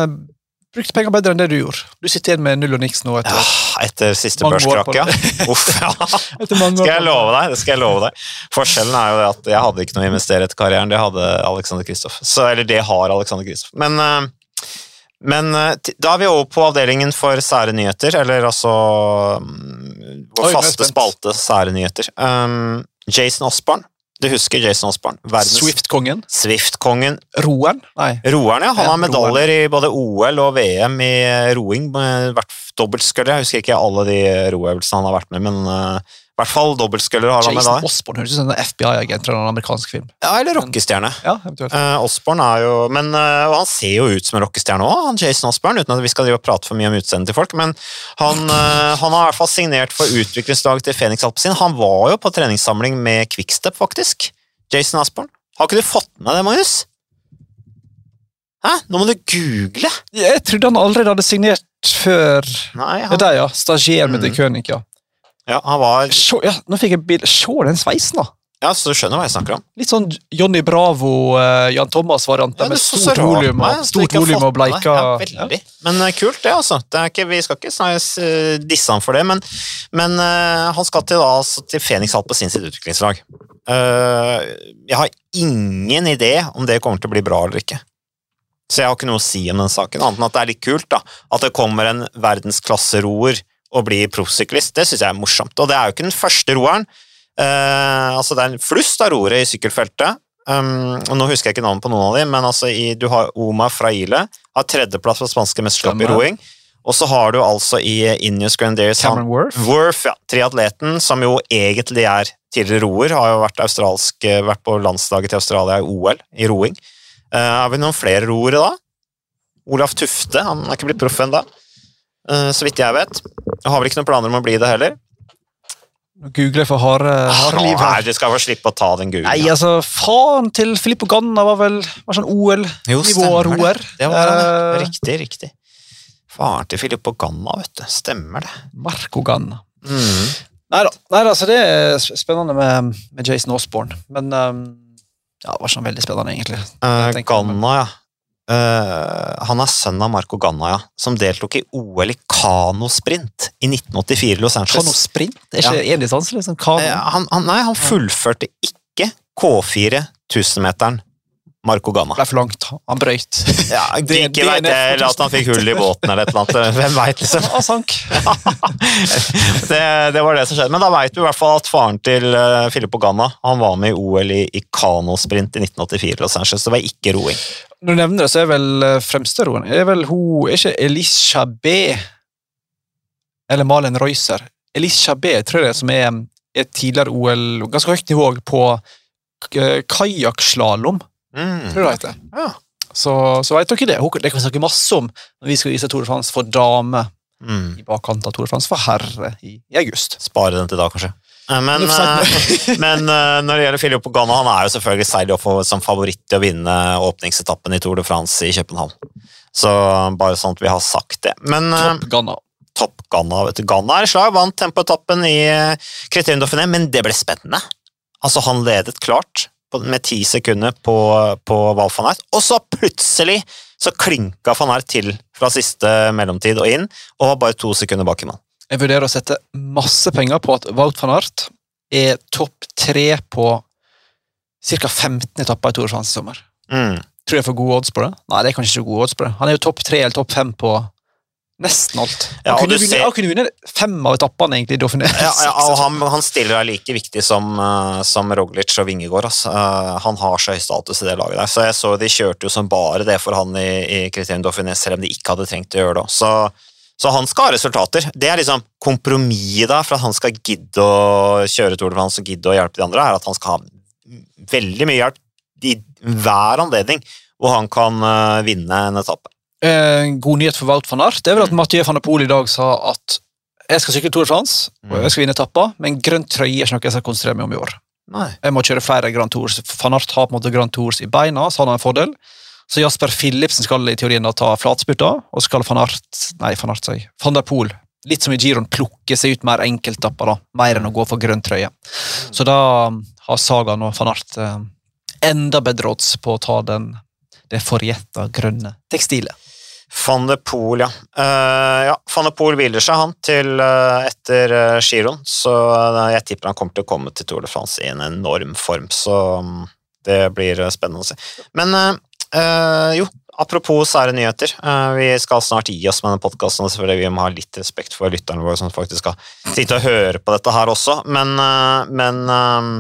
eh, brukt penger bedre enn det du gjorde. Du sitter igjen med null og niks nå etter, Ja, etter siste børskrakk, ja. Uff, ja. Skal jeg love deg, det skal jeg love deg. Forskjellen er jo det at jeg hadde ikke noe å investere etter karrieren, det hadde Alexander Kristoff. Eller det har Alexander Kristoff. Men, eh, men eh, da er vi over på avdelingen for sære nyheter, eller altså mm, vår faste spalte sære nyheter. Um, Jason Osborne. Du husker Jason? Verdens Swift-kongen. Swift-kongen. Roeren? Nei. Roeren, ja. Han har medaljer i både OL og VM i roing. Vært hvert Dobbeltsculler. Jeg husker ikke alle de roøvelsene han har vært med, men eh, i hvert fall dobbeltsculler har han Jason medalje. Osborne høres ut som en FBI-agent fra en amerikansk film. Ja, eller rockestjerne. Ja, eventuelt. Uh, Osborne er jo Men eh, og han ser jo ut som en rockestjerne òg, han Jason Osborne, uten at vi skal drive og prate for mye om utseendet til folk. Men han, eh, han har i hvert fall signert for utviklingslaget til Phoenix Alpezin. Han var jo på treningssamling med Quickstep, faktisk. Jason Osborne. Har ikke du fått med det, Magnus? Hæ? Nå må du google! Jeg trodde han allerede hadde signert før Nei, Det han, er der, ja. Stagier med Mm. De König, ja. Ja, han var Se, ja. Nå fikk jeg bil. Se den sveisen, da! Ja, så du skjønner hva jeg snakker om. Litt sånn Johnny Bravo, eh, Jan Thomas-varianter Ja, med stort volum og, stort volum og bleika ja. Ja. Men uh, kult, det, altså. Det er ikke, vi skal ikke snakkes uh, disse han for det, men, men eh, han skal til, da, altså, til Phoenix sin sitt utviklingslag. Jeg har ingen idé om det kommer til å bli bra eller ikke. Så jeg har ikke noe å si om den saken, annet enn at det er litt kult da, at det kommer en verdensklasseroer og bli proffsyklist. Det syns jeg er morsomt. Og det er jo ikke den første roeren. Eh, altså det er en flust av roere i sykkelfeltet. Um, og nå husker jeg ikke navnet på noen av dem, men altså i, du har Oma Fraile, har tredjeplass på spanske mesterskap i roing. Og så har du altså i Inus Grandiers han- Cameron Worth. Worth, ja. Triatleten, som jo egentlig er tidligere roer, har jo vært, eh, vært på landslaget til Australia i OL i roing. Uh, har vi noen flere roere da? Olaf Tufte, han er ikke blitt proff ennå, så vidt jeg vet. Jeg har vel ikke noen planer om å bli det heller. Google for harde, harde liv Nei, her. du skal få slippe å ta den googlen. Nei, altså, faren til Filippo Ganna var vel var sånn OL-nivå stemmer det. Det var han, ja. Eh, Riktig, riktig. Faren til Filippo Ganna, vet du. Stemmer det. Marco Ganna. Mhm. Neida, neida, altså, det er spennende med, med Jason Osborne. Men um, ja, det var sånn veldig spennende, egentlig. Uh, Ganna, ja. Eh, han er sønn av Marco Ganna, som deltok i OL i kanosprint i 1984 i Los Angeles. Kano sprint? Er ikke én distanse? Liksom? Kano? Eh, han, han, nei, han fullførte ikke K4 1000-meteren Marco Ganna. Det ble for langt. Han brøyt. Ja, Det- ikke er veit jeg, at han fikk hull i båten eller et eller annet. Hvem veit, liksom. Han sank. det, det var det som skjedde. Men da veit vi i hvert fall at faren til uh, Filippo Ganna han var med i OL i, i kanosprint i 1984 i Los Angeles. Det var ikke roing. Når du nevner det, så er vel fremste fremsteroen Er vel hun Er ikke Elisha B eller Malin Reuser? Elisha B tror jeg som er et tidligere OL Ganske høyt nivå på eh, kajakkslalåm, Mm. tror det. Ja. Så, så vet dere det. Det kan vi snakke masse om når vi skal vise Tour de France for dame Mm. i bakkant av Tour de France for herre i, i august. Spare den til da, kanskje. Eh, Men, eh, men eh, når det gjelder Filip Ganna, han er jo selvfølgelig seilig opp som favoritt til å vinne åpningsetappen i Tour de France i København. Så bare sånn at vi har sagt det. Men Topp Ganna. topp Ganna, vet du. Ganna er i slag, vant tempoetappen i Criterion Dauphiné, men det ble spennende. Altså, han ledet klart med ti sekunder på, på Val van Aert, og så plutselig så klinka van Aert til fra siste mellomtid og inn, og var bare to sekunder bak i mål. Jeg vurderer å sette masse penger på at Wout van Aert er topp tre på ca. 15 etapper i Tour de France i sommer. Mm. Tror jeg får gode odds på det? Nei, det er kanskje ikke gode odds på det. Han er jo topp tre eller topp fem på nesten alt. Han, Ja, kunne, du vinne, ser- han kunne vinne fem av etappene egentlig i Dauphiné. Ja, ja, og han, han stiller er like viktig som, eh, som Roglic og Vingegård. Altså. Eh, han har så høy status i det laget der. Så jeg så de kjørte jo som bare det for han i, i Criterion Dauphiné, selv om de ikke hadde trengt å gjøre det. Så, så han skal ha resultater. Det er liksom kompromisset da, for at han skal gidde å kjøre Tour de France og gidde å hjelpe de andre, er at han skal ha veldig mye hjelp i hver anledning hvor han kan eh, vinne en etappe. Eh, god nyhet for Wout van Aert det er vel at Mathieu van der Poel i dag sa at jeg skal sykle Tour de France og jeg skal vinne etappa, men grønn trøye er ikke noe jeg skal konsentrere meg om i år. Nei. Jeg må kjøre flere Grand Tours. Van Aert har på en måte Grand Tours i beina, så han har en fordel. Så Jasper Philipsen skal i teorien da ta flatspurta, og skal van Aert Nei, van Aert, sier. Van der Poel. Litt som i Giron, plukke seg ut mer enkeltapper, da. Mer enn å gå for grønn trøye. Så da har Sagan og van Aert eh, enda bedre odds på å ta den, det forgjetta grønne tekstilet. Van de Poel, ja. Uh, ja. Van de Poel hviler seg, han, til uh, etter uh, giroen. Så eh, jeg tipper han kommer til å komme til Tour de France i en enorm form, så um, det blir eh, spennende å se. Men eh, eh, jo, apropos sære nyheter. eh, vi skal snart gi oss med denne podkasten, selvfølgelig vi må ha litt respekt for lytterne våre som faktisk skal sitte og høre på dette her også, men, eh, men eh,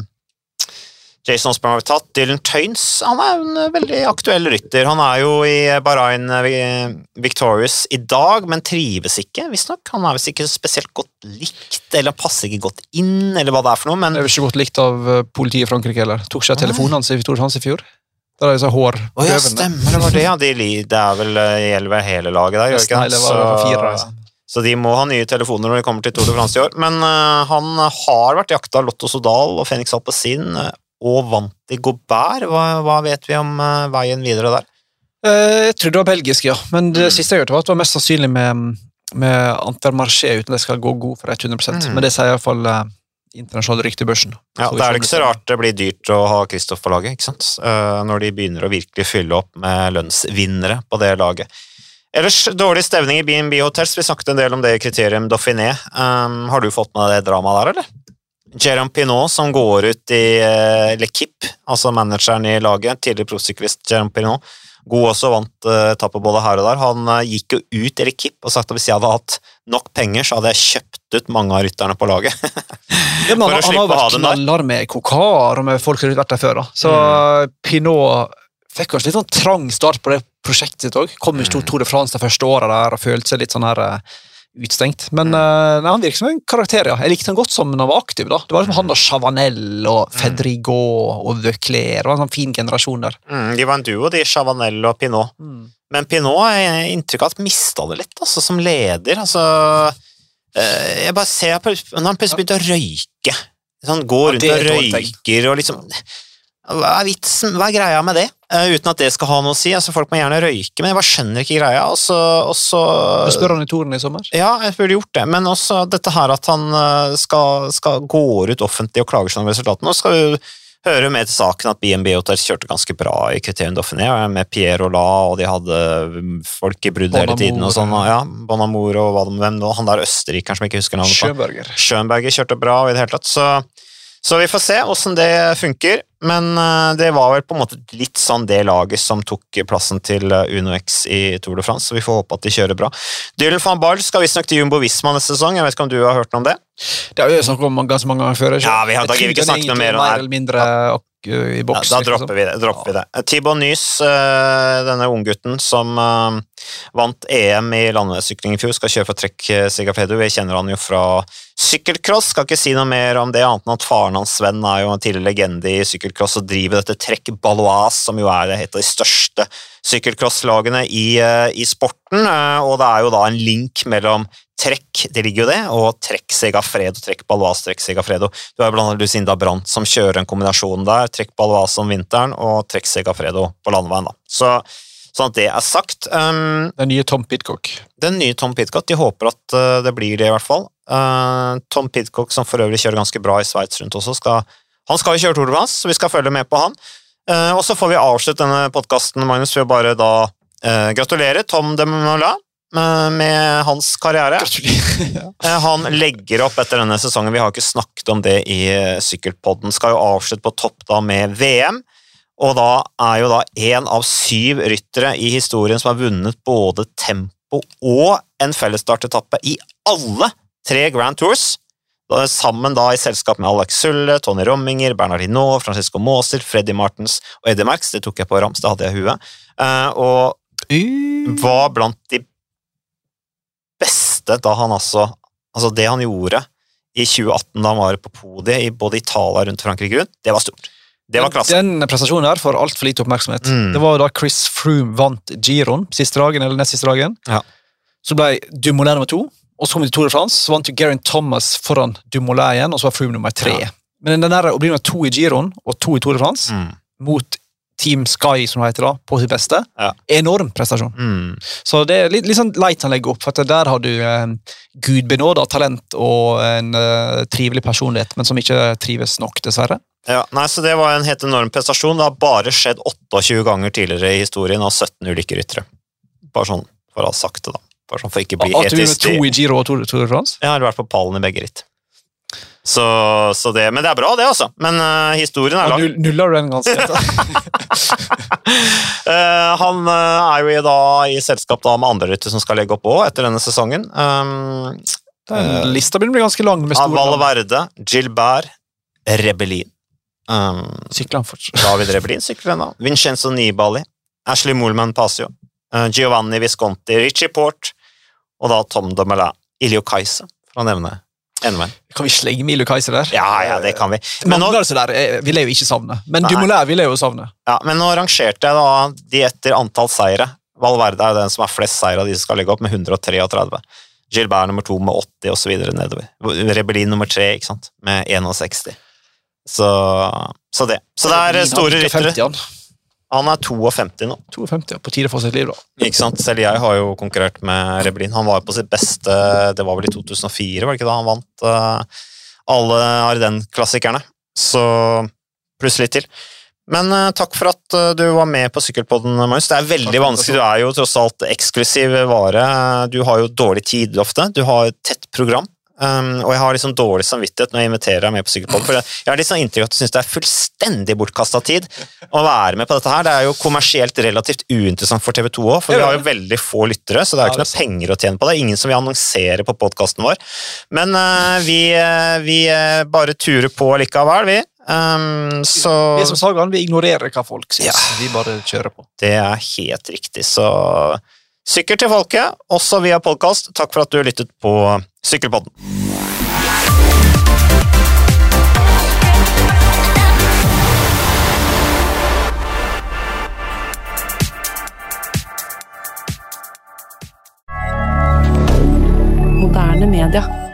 Jason Osborne har vi tatt. Dylan Tøynes han er en eh, veldig aktuell rytter. Han er jo i Bahrain eh, Victorious i dag, men trives ikke, visstnok. Han er visst ikke spesielt godt likt, eller passer ikke godt inn, eller hva det er for noe, men Det er ikke godt likt av eh, politiet i Frankrike heller. Tok ikke telefonen hans i Tour Hans i fjor? Der er disse Å ja, stemmer det var det, ja. De, det er vel, eh, gjelder vel hele laget der, gjør ikke det? Så, altså. så de må ha nye telefoner når de kommer til Tour de France i år. Men uh, han har vært jakta av Lotto Sodal og Fenix Alpezin eh, og vant i Gobert. Hva, hva vet vi om eh, veien videre der? Eh, Jeg trodde det var belgisk, ja. Men det Mm. siste jeg hørte, var at det var mest sannsynlig med, med Antermarché, uten det skal gå god for 100 Mm. Men det sier iallfall ryktebørsen. Ja, børsen. Ja, Da er det ikke så rart det blir dyrt å ha Kristoff på laget, ikke sant? Eh, når de begynner å virkelig fylle opp med lønnsvinnere på det laget. Ellers dårlig stevning i B&B Hotels. Vi snakket en del om det i kriterium Dauphiné. Um, har du fått med deg det dramaet der, eller? Jérôme Pinot som går ut i uh, L'Equipe, altså manageren i laget, tidligere proffsyklist Jérôme Pinot. God også, vant uh, etappe både her og der. Han eh, gikk jo ut i L'Equipe og sagt at hvis jeg hadde hatt nok penger, så hadde jeg kjøpt ut mange av rytterne på laget. Ja, men han, han har vært knallhard med Kokar og med folk som har vært der før. Da. Så Mm. Pinot fikk kanskje litt sånn trang start på det prosjektet sitt òg. Kom Mm. til Tour de France det første året der og følte seg litt sånn her eh, utstengt. Men Mm. nei, han virker som en karakter, ja. Jeg likte han godt som han var aktiv. da. Det var liksom han og Chavanel og Mm. Og Veuclair. Det var en sånn fin generasjon der. Mm, de var en duo, de Chavanel og Pinot. Men Pinot har inntrykk av at mista det litt, altså, som leder. Altså, eh, jeg bare ser på, Når han plutselig begynte å røyke sånn, går Ja, rundt er og røyker og liksom Hva er vitsen? Hva er greia med det? Uh, uten at det skal ha noe å si. altså Folk må gjerne røyke, men jeg bare skjønner ikke greia. Og så, og så Du spør han i Toren i sommer? ja, jeg burde gjort det, men også dette her at han eh, skal, skal går ut offentlig og klager sånn om resultatene. Nå skal vi høre med til saken at BNB Hotels kjørte ganske bra i Criterion Dauphiné, med Pierre og La, og de hadde mm, folk i brudd hele tiden. og sånn, ja, Bonamour og hvem nå, han der østerrikeren som jeg ikke husker navnet på. Schönberger. Schönberger kjørte bra i det hele tatt, så, så vi får se åssen det funker. Men eh, det var vel på en måte litt sånn det laget som tok plassen til eh, Uno X i Tour de France, så vi får håpe at de kjører bra. Dylan van Barl skal visstnok til Jumbo Visma neste sesong, jeg vet ikke om du har hørt noe om det? Det har vi snakket om ganske mange ganger før. ikke? Ja, vi har- da gidder vi ikke snakke noe er mer om det. Mer eller mindre ak- i Ja, da dropper vi det. Dropper vi det. Tibon Nys, eh, denne unggutten som eh, vant EM i landeveissykling i fjor, skal kjøre for Trekk eh, Vi kjenner han jo fra sykkelcross. Skal ikke si noe mer om det, annet enn at faren hans Sven er jo en tidligere legende i sykkelcross og driver dette Trekk Baloise, som jo er et av de største sykkelcrosslagene i, eh, i sporten. eh, Og det er jo da en link mellom Trekk, det ligger jo det, og Trekk Segafredo, Trekk Baloise, Trekk Segafredo. Du har blant annet Lucinda Brandt som kjører en kombinasjon der. Trekk Baloise om vinteren og Trekk Segafredo på landeveien. da. Så, sånn at det er sagt. Um, Den nye Tom Pitcock. den nye Tom Pitcock. de håper at uh, det blir det i hvert fall. Uh, Tom Pitcock, som for øvrig kjører ganske bra i Sveits rundt også, skal, han skal jo kjøre Tour de France, så vi skal følge med på han. Uh, og så får vi avslutte denne podkasten, Magnus, ved å bare da gratulere Tom de Mola uh, med hans karriere. Han legger opp etter denne sesongen. Vi har ikke snakket om det i Sykkelpodden. Skal jo avslutte på topp da med VM. Og da er jo da én av syv ryttere i historien som har vunnet både tempo og en fellesstartetappe i alle tre Grand Tours. Da, sammen da i selskap med Alex Sulle, Tony Romminger, Bernard Hinault, Francisco Maaser, Freddy Martens og Eddie Merckx. Det tok jeg på rams, det hadde jeg i huet. Eh, og var blant de beste da han altså Altså, det han gjorde i 2018 da han var på podiet i både Italia rundt Frankrike rundt, det var stort. Det var klasse. Den prestasjonen der får altfor lite oppmerksomhet. Mm. Det var da Chris Froome vant Giron siste dagen, eller nest siste dagen. Ja. Så ble Dumoulin nummer to, og så kom til Tour de France. Så vant jo Geraint Thomas foran Dumoulin igjen, og så var Froome nummer tre. Ja. Men den der å bli nummer to i Giron og to i Tour de France, Mm. mot Team Sky, som det heter da, på sitt beste, Ja. enorm prestasjon. Mm. Så det er litt, litt sånn leit han legger opp, for der har du eh, gudbenåda talent og en eh, trivelig personlighet, men som ikke trives nok, dessverre. Ja, nei, så Det var en helt enorm prestasjon. Det har bare skjedd 28 ganger tidligere i historien av 17 ulike ryttere. Bare sånn for å ha sagt det, da. Bare sånn for ikke bli At du etisk to i Giro og Tour, Tour de France? Jeg har vært på pallen i begge ritt. Så, så det, men det er bra, det, altså. Men uh, historien er lang. null- Nuller du den ganske? uh, han uh, er jo i, da, i selskap da, med andre ryttere som skal legge opp òg etter denne sesongen. Um, Den lista begynner å bli ganske lang med store. Valverde, Gilbert, Rebellin. Um, Sykler han fortsatt? David Rebellin sykler ennå. Vincenzo Nibali, Ashley Moolman Pasio, Uh, Giovanni Visconti, Richie Port og da Tom Domela. Ilio Kajse, for å nevne enda en. Kan vi slenge med Ilio Kaiser der? Ja, ja, det kan vi. Men nå, der eh, vil jeg jo ikke savne. Men. Dumoulin vil jeg jo savne. ja, men nå rangerte jeg da de etter antall seire. Valverde er den som har flest seire av de som skal legge opp, med 133. Gilbert nummer to med 80 osv. nedover. Rebellin nummer tre ikke sant? med 61. Så, så det. Så det er store ryttere. han. Er 52 nå. 52, ja. På tide for sitt liv, da. Ikke sant? Selv jeg har jo konkurrert med Reblin. Han var jo på sitt beste Det var vel i 2004, var det ikke da han vant uh, alle Arden-klassikerne? Så pluss litt til. Men uh, takk for at uh, du var med på Sykkelpodden, Marius. Det er veldig vanskelig. Du er jo tross alt eksklusiv vare. Du har jo dårlig tid ofte. Du har et tett program. Um, og jeg har liksom dårlig samvittighet når jeg inviterer deg med på Sykkelpodden. For jeg har litt sånn inntrykk av at du syns det er fullstendig bortkasta tid å være med på dette her. Det er jo kommersielt relativt uinteressant for TV 2 òg, for vi har jo veldig få lyttere, så det er jo ikke noe penger å tjene på det. Ingen som vil annonsere på podkasten vår. Men uh, vi, uh, vi uh, bare turer på likevel, vi. Um, så Vi som Sagan, vi ignorerer hva folk syns. Ja. Vi bare kjører på. det er helt riktig. Så sykkel til folket, også via podkast. Takk for at du lyttet på Sykkelpodden. Moderne media.